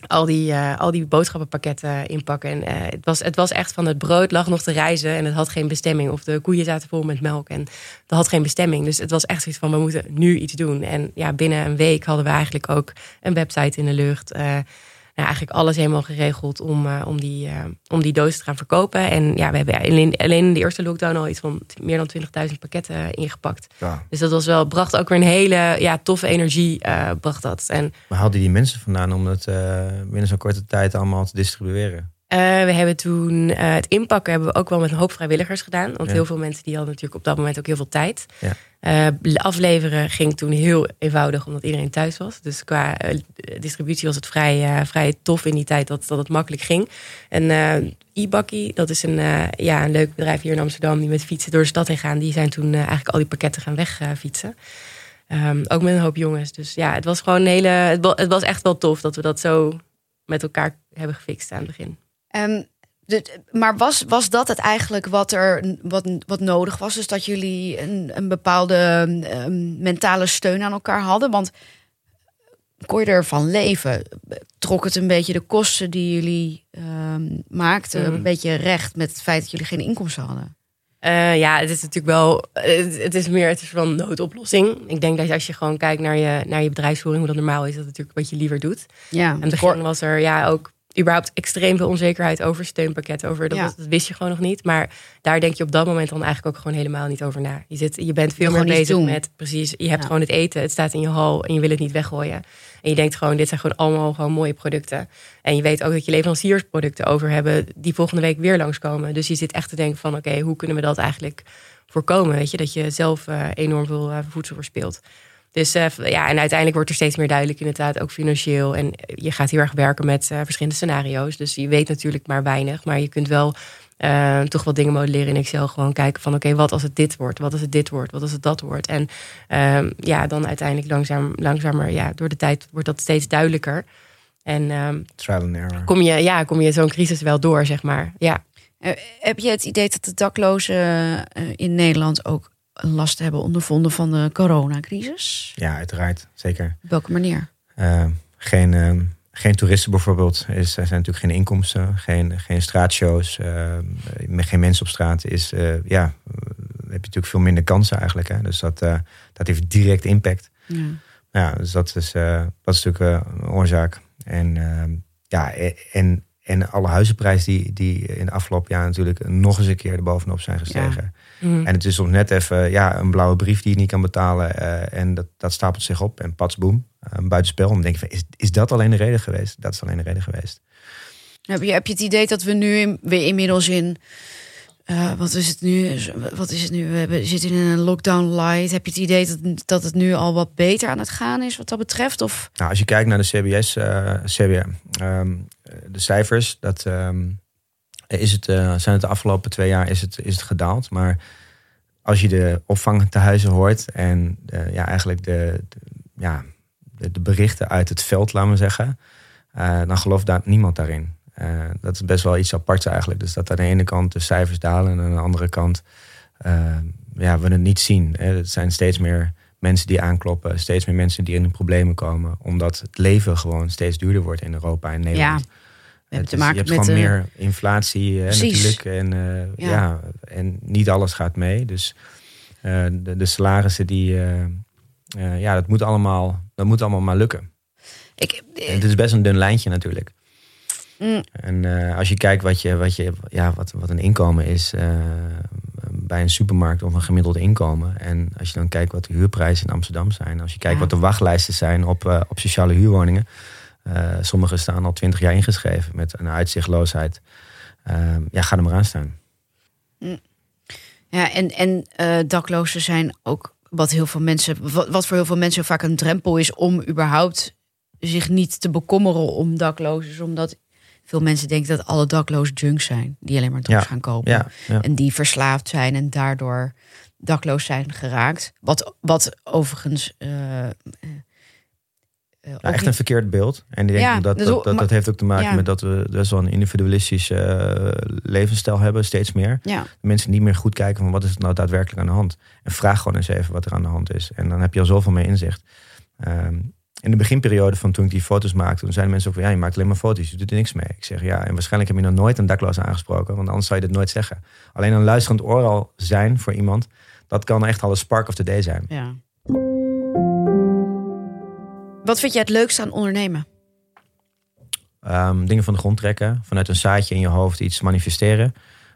al, die, al die boodschappenpakketten inpakken. En het, was, het was echt van het brood lag nog te reizen en het had geen bestemming. Of de koeien zaten vol met melk en dat had geen bestemming. Dus het was echt zoiets van, we moeten nu iets doen. En ja, binnen een week hadden we eigenlijk ook een website in de lucht. Nou, eigenlijk alles helemaal geregeld om, eh, om, die, eh, om die dozen te gaan verkopen. En ja, we hebben alleen, alleen in de eerste lockdown al iets van meer dan 20.000 pakketten ingepakt. Ja. Dus dat was wel, bracht ook weer een hele ja, toffe energie, eh, bracht dat. En Waar haalden die mensen vandaan om het binnen zo'n korte tijd allemaal te distribueren? Eh, we hebben toen eh, het inpakken hebben we ook wel met een hoop vrijwilligers gedaan. Want Ja. heel veel mensen die hadden natuurlijk op dat moment ook heel veel tijd. Ja. Eh, afleveren ging toen heel eenvoudig, omdat iedereen thuis was. Dus qua distributie was het vrij, vrij tof in die tijd dat, dat het makkelijk ging. En e-bakkie, dat is een, ja, een leuk bedrijf hier in Amsterdam... die met fietsen door de stad heen gaan. Die zijn toen eigenlijk al die pakketten gaan wegfietsen. Ehm, ook met een hoop jongens. Dus ja, het was gewoon een hele... Het, het was echt wel tof dat we dat zo met elkaar hebben gefixt aan het begin. Ehm, de- maar was, was dat het eigenlijk wat er wat, wat nodig was? Dus dat jullie een, een bepaalde ehm, mentale steun aan elkaar hadden? Want kon je ervan leven? Trok het een beetje de kosten die jullie ehm, maakten Mhm. een beetje recht met het feit dat jullie geen inkomsten hadden? Eh, ja, het is natuurlijk wel. Het, het is meer het is wel een noodoplossing. Ik denk dat als je gewoon kijkt naar je, naar je bedrijfsvoering, hoe dat normaal is, dat natuurlijk wat je liever doet. Ja, En begin was er ja ook überhaupt extreem veel onzekerheid over steunpakketten. Over dat, Ja. was- dat wist je gewoon nog niet. Maar daar denk je op dat moment dan eigenlijk ook gewoon helemaal niet over na. Je, zit, je bent veel meer bezig met precies. Je hebt Ja. gewoon het eten, het staat in je hal en je wil het niet weggooien. En je denkt gewoon, dit zijn gewoon allemaal gewoon mooie producten. En je weet ook dat je leveranciers producten over hebben die volgende week weer langskomen. Dus je zit echt te denken van oké, hoe kunnen we dat eigenlijk voorkomen? Weet je, dat je zelf eh, enorm veel eh, voedsel verspeelt. Dus eh, ja, en uiteindelijk wordt er steeds meer duidelijk, inderdaad, ook financieel. En je gaat heel erg werken met eh, verschillende scenario's. Dus je weet natuurlijk maar weinig, maar je kunt wel eh, toch wat dingen modelleren in Excel. Gewoon kijken van oké, wat als het dit wordt? Wat als het dit wordt? Wat als het dat wordt? En ehm, ja, dan uiteindelijk langzaam, langzamer, ja, door de tijd wordt dat steeds duidelijker. En ehm, Trial and error. kom je, ja, kom je zo'n crisis wel door, zeg maar. Ja. Heb je het idee dat de daklozen in Nederland ook last hebben ondervonden van de coronacrisis? Ja, uiteraard. Zeker. Op welke manier? Eh, geen, eh, geen toeristen bijvoorbeeld. Er zijn natuurlijk geen inkomsten. Geen, geen straatshows. met geen mensen op straat. Is, eh, ja, eh, heb je natuurlijk veel minder kansen eigenlijk. Hè? Dus dat, eh, dat heeft direct impact. Ja. Ja, dus dat is, dat is natuurlijk een oorzaak. En, ehm, ja, e- en, en alle huizenprijzen die, die in de afgelopen jaar natuurlijk nog eens een keer erbovenop zijn gestegen. Mhm. En het is soms net even ja, een blauwe brief die je niet kan betalen. eh, en dat, dat stapelt zich op. En pats, boem, een buitenspel. En dan denk je van, is, is dat alleen de reden geweest? Dat is alleen de reden geweest. Heb je, heb je het idee dat we nu in- weer inmiddels in. eh, wat is het nu? Wat is het nu? We zitten in een lockdown light. Heb je het idee dat, dat het nu al wat beter aan het gaan is wat dat betreft? Of Nou, als je kijkt naar de CBS, eh, CBS ehm, de cijfers, dat, ehm, is het, eh, zijn het de afgelopen twee jaar is het, is het gedaald. Maar als je de opvangtehuizen hoort en eh, ja, eigenlijk de, ja, de, berichten uit het veld, laten we zeggen, eh, dan gelooft daar niemand daarin. Dat is best wel iets aparts eigenlijk. Dus dat aan de ene kant de cijfers dalen en aan de andere kant ja, we het niet zien. Hè. Het zijn steeds meer mensen die aankloppen, steeds meer mensen die in de problemen komen, omdat het leven gewoon steeds duurder wordt in Europa en Nederland. Hebben te is- maken je hebt met. gewoon eh, meer inflatie hè, precies. natuurlijk. En, eh, Ja. ja. en niet alles gaat mee. Dus eh, de, de salarissen die. eh, eh, ja, dat moet, allemaal, dat moet allemaal maar lukken. ik, En het is best een dun lijntje natuurlijk. Mm. En eh, als je kijkt wat, je, wat, je, ja, wat, wat een inkomen is eh, bij een supermarkt of een gemiddeld inkomen. En als je dan kijkt wat de huurprijzen in Amsterdam zijn. Als je kijkt Ja. wat de wachtlijsten zijn op, eh, op sociale huurwoningen. Eh sommige staan al twintig jaar ingeschreven met een uitzichtloosheid. Eh, ja, ga er maar aan staan. Ja, en, en eh, daklozen zijn ook wat heel veel mensen, wat, wat voor heel veel mensen vaak een drempel is om überhaupt zich niet te bekommeren om daklozen. Omdat veel mensen denken dat alle daklozen junks zijn, die alleen maar drugs Ja, gaan kopen. Ja, ja. En die verslaafd zijn en daardoor dakloos zijn geraakt. Wat, wat overigens. Nou, echt niet- een verkeerd beeld. En ik denk Ja, dat, dus dat, dat, maar- dat heeft ook te maken ja. met dat we best wel een individualistische eh, levensstijl hebben, steeds meer. ja, mensen niet meer goed kijken van wat is er nou daadwerkelijk aan de hand. En vraag gewoon eens even wat er aan de hand is. En dan heb je al zoveel meer inzicht. Ehm, in de beginperiode van toen ik die foto's maakte, toen zeiden mensen ook van ja, je maakt alleen maar foto's, je doet er niks mee. Ik zeg ja, en waarschijnlijk heb je nog nooit een dakloos aangesproken, want anders zou je dit nooit zeggen. Alleen een luisterend oor al zijn voor iemand, dat kan echt al een spark of the day zijn. ja. Wat vind jij het leukste aan ondernemen? Ehm, dingen van de grond trekken, vanuit een zaadje in je hoofd iets manifesteren.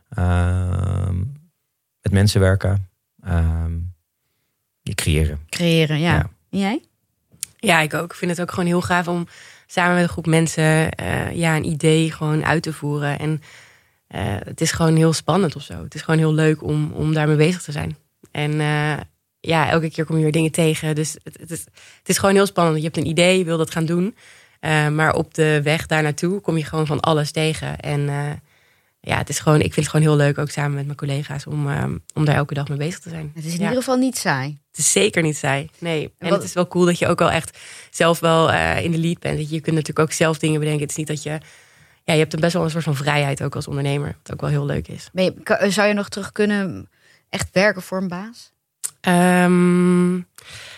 Ehm, met mensen werken. Ehm, je creëren. Creëren, ja. Ja. En jij? Ja, ik ook. Ik vind het ook gewoon heel gaaf om samen met een groep mensen eh, ja, een idee gewoon uit te voeren. En eh, het is gewoon heel spannend of zo. Het is gewoon heel leuk om, om daarmee bezig te zijn. En eh, ja, elke keer kom je weer dingen tegen. Dus het, het, is, het is gewoon heel spannend. Je hebt een idee, je wil dat gaan doen. Eh, maar op de weg daar naartoe kom je gewoon van alles tegen. En eh, ja, het is gewoon, ik vind het gewoon heel leuk, ook samen met mijn collega's, om, eh, om daar elke dag mee bezig te zijn. Het is in Ja. ieder geval niet saai. Het is zeker niet saai. Nee. En wat- het is wel cool dat je ook al echt zelf wel eh, in de lead bent. Dat je kunt natuurlijk ook zelf dingen bedenken. Het is niet dat je. Ja, je hebt een best wel een soort van vrijheid ook als ondernemer. Wat ook wel heel leuk is. Je, zou je nog terug kunnen echt werken voor een baas? Ehm,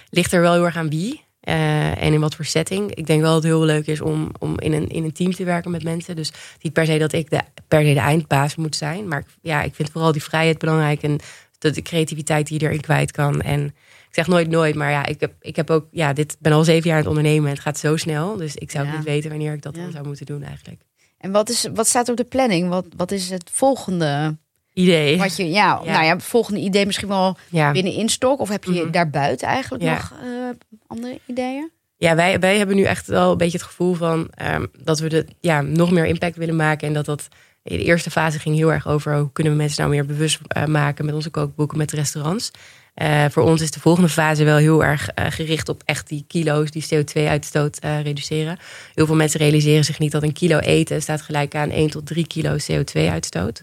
ligt er wel heel erg aan wie. eh, en in wat voor setting. Ik denk wel dat het heel leuk is om, om in, een, in een team te werken met mensen. Dus niet per se dat ik de, per se de eindbaas moet zijn. Maar ja, ik vind vooral die vrijheid belangrijk. En de, de creativiteit die je erin kwijt kan. En ik zeg nooit nooit. Maar ja, ik heb, ik heb ook... Ja, dit ben al zeven jaar aan het ondernemen. En het gaat zo snel. Dus ik zou Ja. niet weten wanneer ik dat Ja. dan zou moeten doen eigenlijk. En wat, is, wat staat op de planning? Wat, wat is het volgende? Idee. Wat je, ja, Ja. Nou ja, volgende idee misschien wel Ja. binnen instok? Of heb je Mhm. daarbuiten eigenlijk Ja. nog eh, andere ideeën? Ja, wij, wij hebben nu echt wel een beetje het gevoel van ehm, dat we de, ja, nog meer impact willen maken. En dat dat in de eerste fase ging heel erg over hoe kunnen we mensen nou meer bewust eh, maken met onze kookboeken, met restaurants. Eh, voor ons is de volgende fase wel heel erg eh, gericht op echt die kilo's, die CO2-uitstoot eh, reduceren. Heel veel mensen realiseren zich niet dat een kilo eten staat gelijk aan 1 tot 3 kilo CO2-uitstoot.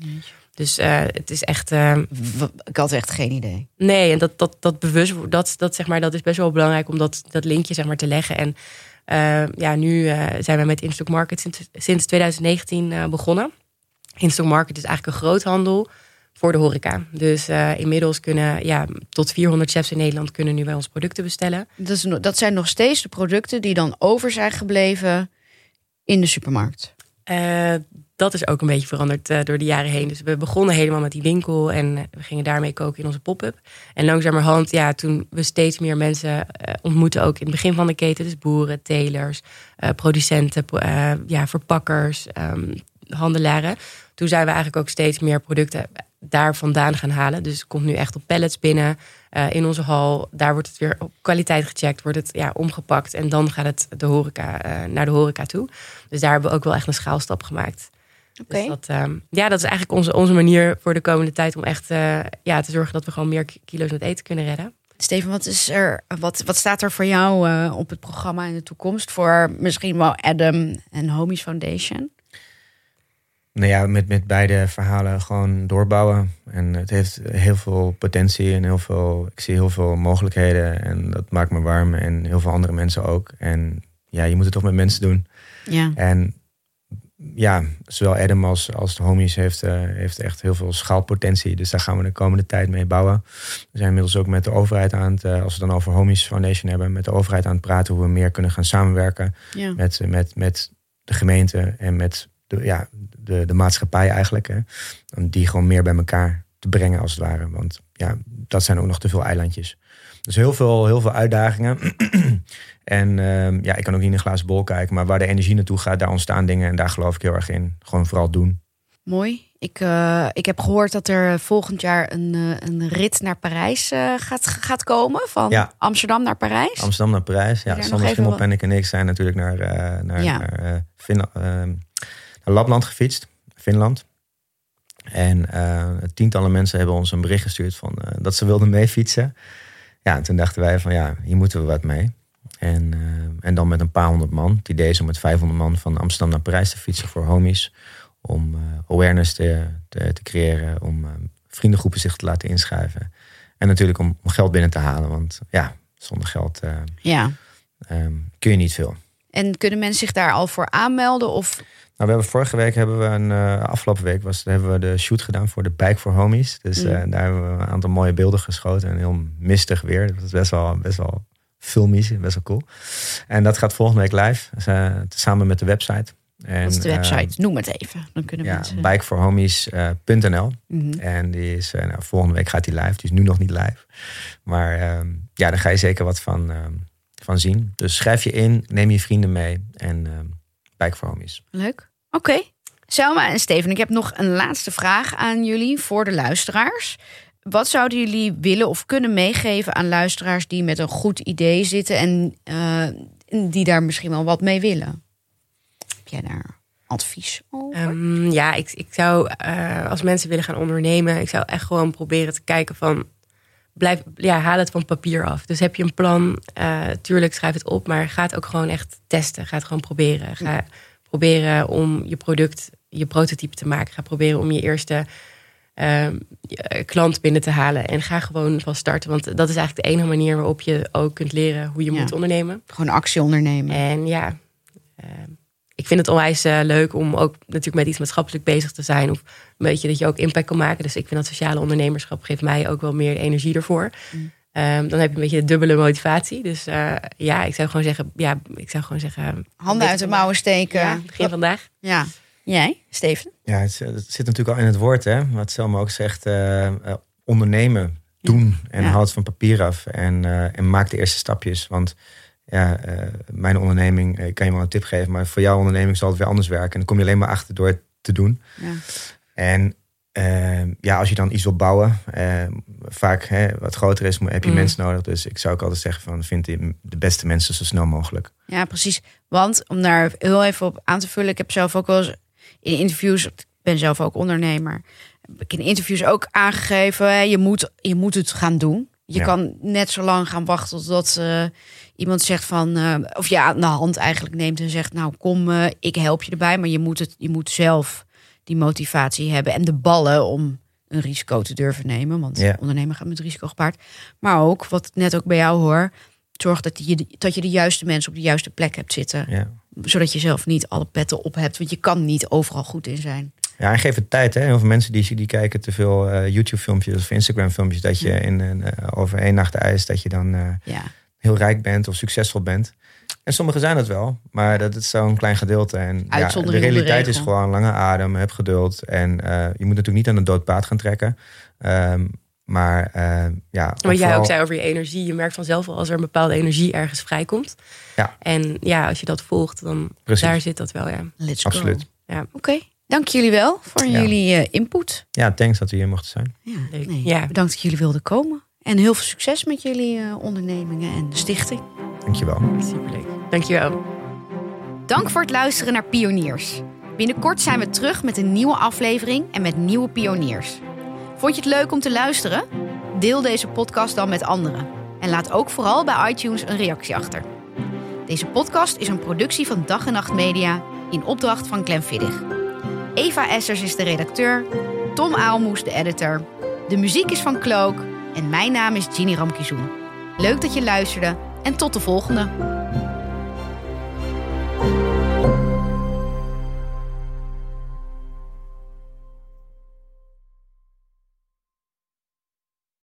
Dus eh, het is echt. ehm, Ik had echt geen idee. Nee, en dat, dat, dat bewust, dat, dat, zeg maar, dat is best wel belangrijk om dat, dat linkje zeg maar, te leggen. En eh, ja, nu eh, zijn we met Instock Market sinds, sinds 2019 eh, begonnen. Instock Market is eigenlijk een groothandel voor de horeca. Dus inmiddels kunnen ja, tot 400 chefs in Nederland kunnen nu bij ons producten bestellen. Dat, is, dat zijn nog steeds de producten die dan over zijn gebleven in de supermarkt. Dat is ook een beetje veranderd eh, door de jaren heen. Dus we begonnen helemaal met die winkel en eh, we gingen daarmee koken in onze pop-up. En langzamerhand, ja, toen we steeds meer mensen eh, ontmoeten, ook in het begin van de keten, dus boeren, telers, producenten, pro- ja, verpakkers, ehm, handelaren. Toen zijn we eigenlijk ook steeds meer producten daar vandaan gaan halen. Dus het komt nu echt op pallets binnen uh, in onze hal. Daar wordt het weer op kwaliteit gecheckt, wordt het ja, omgepakt. En dan gaat het de horeca, uh, naar de horeca toe. Dus daar hebben we ook wel echt een schaalstap gemaakt. Oké. Dus dat, uh, ja, dat is eigenlijk onze, onze manier voor de komende tijd om echt ja, te zorgen dat we gewoon meer kilo's met eten kunnen redden. Steven, wat, is er, wat, wat staat er voor jou uh, op het programma in de toekomst voor misschien wel Adam en Homies Foundation? Nou ja, met, met beide verhalen gewoon doorbouwen. En het heeft heel veel potentie en heel veel. Ik zie heel veel mogelijkheden. En dat maakt me warm. En heel veel andere mensen ook. En ja, je moet het toch met mensen doen. Ja. En ja, zowel Adam als, als de homies heeft, uh, heeft echt heel veel schaalpotentie. Dus daar gaan we de komende tijd mee bouwen. We zijn inmiddels ook met de overheid aan het, uh, als we dan over Homies Foundation hebben, met de overheid aan het praten hoe we meer kunnen gaan samenwerken Ja. met, met, met de gemeente en met de, ja, de, de maatschappij eigenlijk. Hè. Om die gewoon meer bij elkaar te brengen als het ware. Want ja, dat zijn ook nog te veel eilandjes. Dus heel veel, heel veel uitdagingen. en ehm, ja, ik kan ook niet in een glazen bol kijken. Maar waar de energie naartoe gaat, daar ontstaan dingen. En daar geloof ik heel erg in. Gewoon vooral doen. Mooi. Ik, uh, ik heb gehoord dat er volgend jaar een, uh, een rit naar Parijs uh, gaat, gaat komen. Van Ja. Amsterdam naar Parijs. Amsterdam naar Parijs. Ja, Sander Schimmelpenninck en ik zijn natuurlijk naar, eh, naar, Ja. naar, eh, ehm, naar Lapland gefietst. Finland. En eh, tientallen mensen hebben ons een bericht gestuurd van, eh, dat ze wilden meefietsen. Ja, en toen dachten wij van ja, hier moeten we wat mee. En, eh, en dan met een paar honderd man. Het idee is om met 500 man van Amsterdam naar Parijs te fietsen voor homies. Om eh, awareness te, te, te creëren. Om eh, vriendengroepen zich te laten inschrijven. En natuurlijk om, om geld binnen te halen. Want ja, zonder geld Ja. ehm, kun je niet veel. En kunnen mensen zich daar al voor aanmelden? Of Nou, we hebben vorige week hebben we een eh, afgelopen week was hebben we de shoot gedaan voor de Bike for Homies. Dus Mm. eh, daar hebben we een aantal mooie beelden geschoten en heel mistig weer. Dat was best wel best wel filmisch, best wel cool. En dat gaat volgende week live, dus, eh, samen met de website. En, wat is de website? Noem het even. Dan kunnen ja, mensen... bikeforhomies.nl. Mhm. En die is, nou, volgende week gaat die live. Die is nu nog niet live. Maar ehm, ja, daar ga je zeker wat van, ehm, van zien. Dus schrijf je in, neem je vrienden mee en ehm Bike for Homies. Leuk. Oké. Selma en Steven, ik heb nog een laatste vraag aan jullie voor de luisteraars. Wat zouden jullie willen of kunnen meegeven aan luisteraars die met een goed idee zitten en eh, die daar misschien wel wat mee willen? Heb jij daar advies over? Ehm, ja, ik, ik zou eh, als mensen willen gaan ondernemen, ik zou echt gewoon proberen te kijken van blijf, ja, haal het van papier af. Dus heb je een plan, eh, tuurlijk schrijf het op, maar ga het ook gewoon echt testen. Ga het gewoon proberen. Ga proberen om je product, je prototype te maken. Ga proberen om je eerste ehm, je klant binnen te halen. En ga gewoon van starten. Want dat is eigenlijk de enige manier waarop je ook kunt leren hoe je Ja. moet ondernemen. Gewoon actie ondernemen. En ja, eh, ik vind het onwijs eh, leuk om ook natuurlijk met iets maatschappelijk bezig te zijn. Of een beetje dat je ook impact kan maken. Dus ik vind dat sociale ondernemerschap geeft mij ook wel meer energie ervoor. Mm. Ehm, dan heb je een beetje de dubbele motivatie. Dus eh, ja, ik zou gewoon zeggen, ja, ik zou gewoon zeggen. Handen uit de mouwen steken. Ja, Ja. begin vandaag. Jij, Steven? Ja, het, het zit natuurlijk al in het woord, hè? Wat Selma ook zegt, eh, eh, ondernemen, doen en Ja. haal het van papier af en, eh, en maak de eerste stapjes. Want ja, eh, mijn onderneming, eh, ik kan je wel een tip geven, maar voor jouw onderneming zal het weer anders werken. En dan kom je alleen maar achter door het te doen. Ja. En eh, ja, als je dan iets wil bouwen, vaak hè, wat groter is, heb je Mm. mensen nodig. Dus ik zou ook altijd zeggen van, vind de de beste mensen zo snel mogelijk. Ja, precies. Want om daar heel even op aan te vullen, ik heb zelf ook wel eens in interviews, ik ben zelf ook ondernemer, heb ik in interviews ook aangegeven, hè, je moet, je moet het gaan doen. Je Ja. kan net zo lang gaan wachten totdat eh, iemand zegt van, eh, of je aan de hand eigenlijk neemt en zegt, nou kom, eh, ik help je erbij, maar je moet het, je moet zelf die motivatie hebben en de ballen om een risico te durven nemen, want Ja. ondernemen gaat met risico gepaard. Maar ook, wat ik net ook bij jou hoor, zorg dat je, dat je de juiste mensen op de juiste plek hebt zitten Ja. zodat je zelf niet alle petten op hebt. Want je kan niet overal goed in zijn. Ja, en geef het tijd. Hè. Heel veel mensen die, die kijken te veel eh, YouTube-filmpjes of Instagram-filmpjes. Dat je in, een, eh, over één nacht ijs, dat je dan eh, Ja, heel rijk bent of succesvol bent. En sommigen zijn dat wel, maar dat is zo'n klein gedeelte. En ja, de realiteit is gewoon lange adem, heb geduld. En eh, je moet natuurlijk niet aan een dood paard gaan trekken. Ehm, maar eh, ja, Wat jij vooral- ook zei over je energie. Je merkt vanzelf wel als er een bepaalde energie ergens vrijkomt. Ja. En ja, als je dat volgt, dan Precies. daar zit dat wel, ja. let's go. Absoluut. Oké, Dank jullie wel voor Ja. jullie eh, input. Ja, thanks dat u hier mocht zijn. Ja, Leuk. nee, Ja. Bedankt dat jullie wilden komen. En heel veel succes met jullie eh, ondernemingen en stichting. Dankjewel. Superleuk. Dankjewel. Dank voor het luisteren naar Pioniers. Binnenkort zijn we terug met een nieuwe aflevering en met nieuwe pioniers. Vond je het leuk om te luisteren? Deel deze podcast dan met anderen. En laat ook vooral bij iTunes een reactie achter. Deze podcast is een productie van Dag en Nacht Media in opdracht van Glenfiddich. Eva Essers is de redacteur, Tom Aalmoes de editor. De muziek is van Cloak en mijn naam is Ginny Ramkizoen. Leuk dat je luisterde en tot de volgende.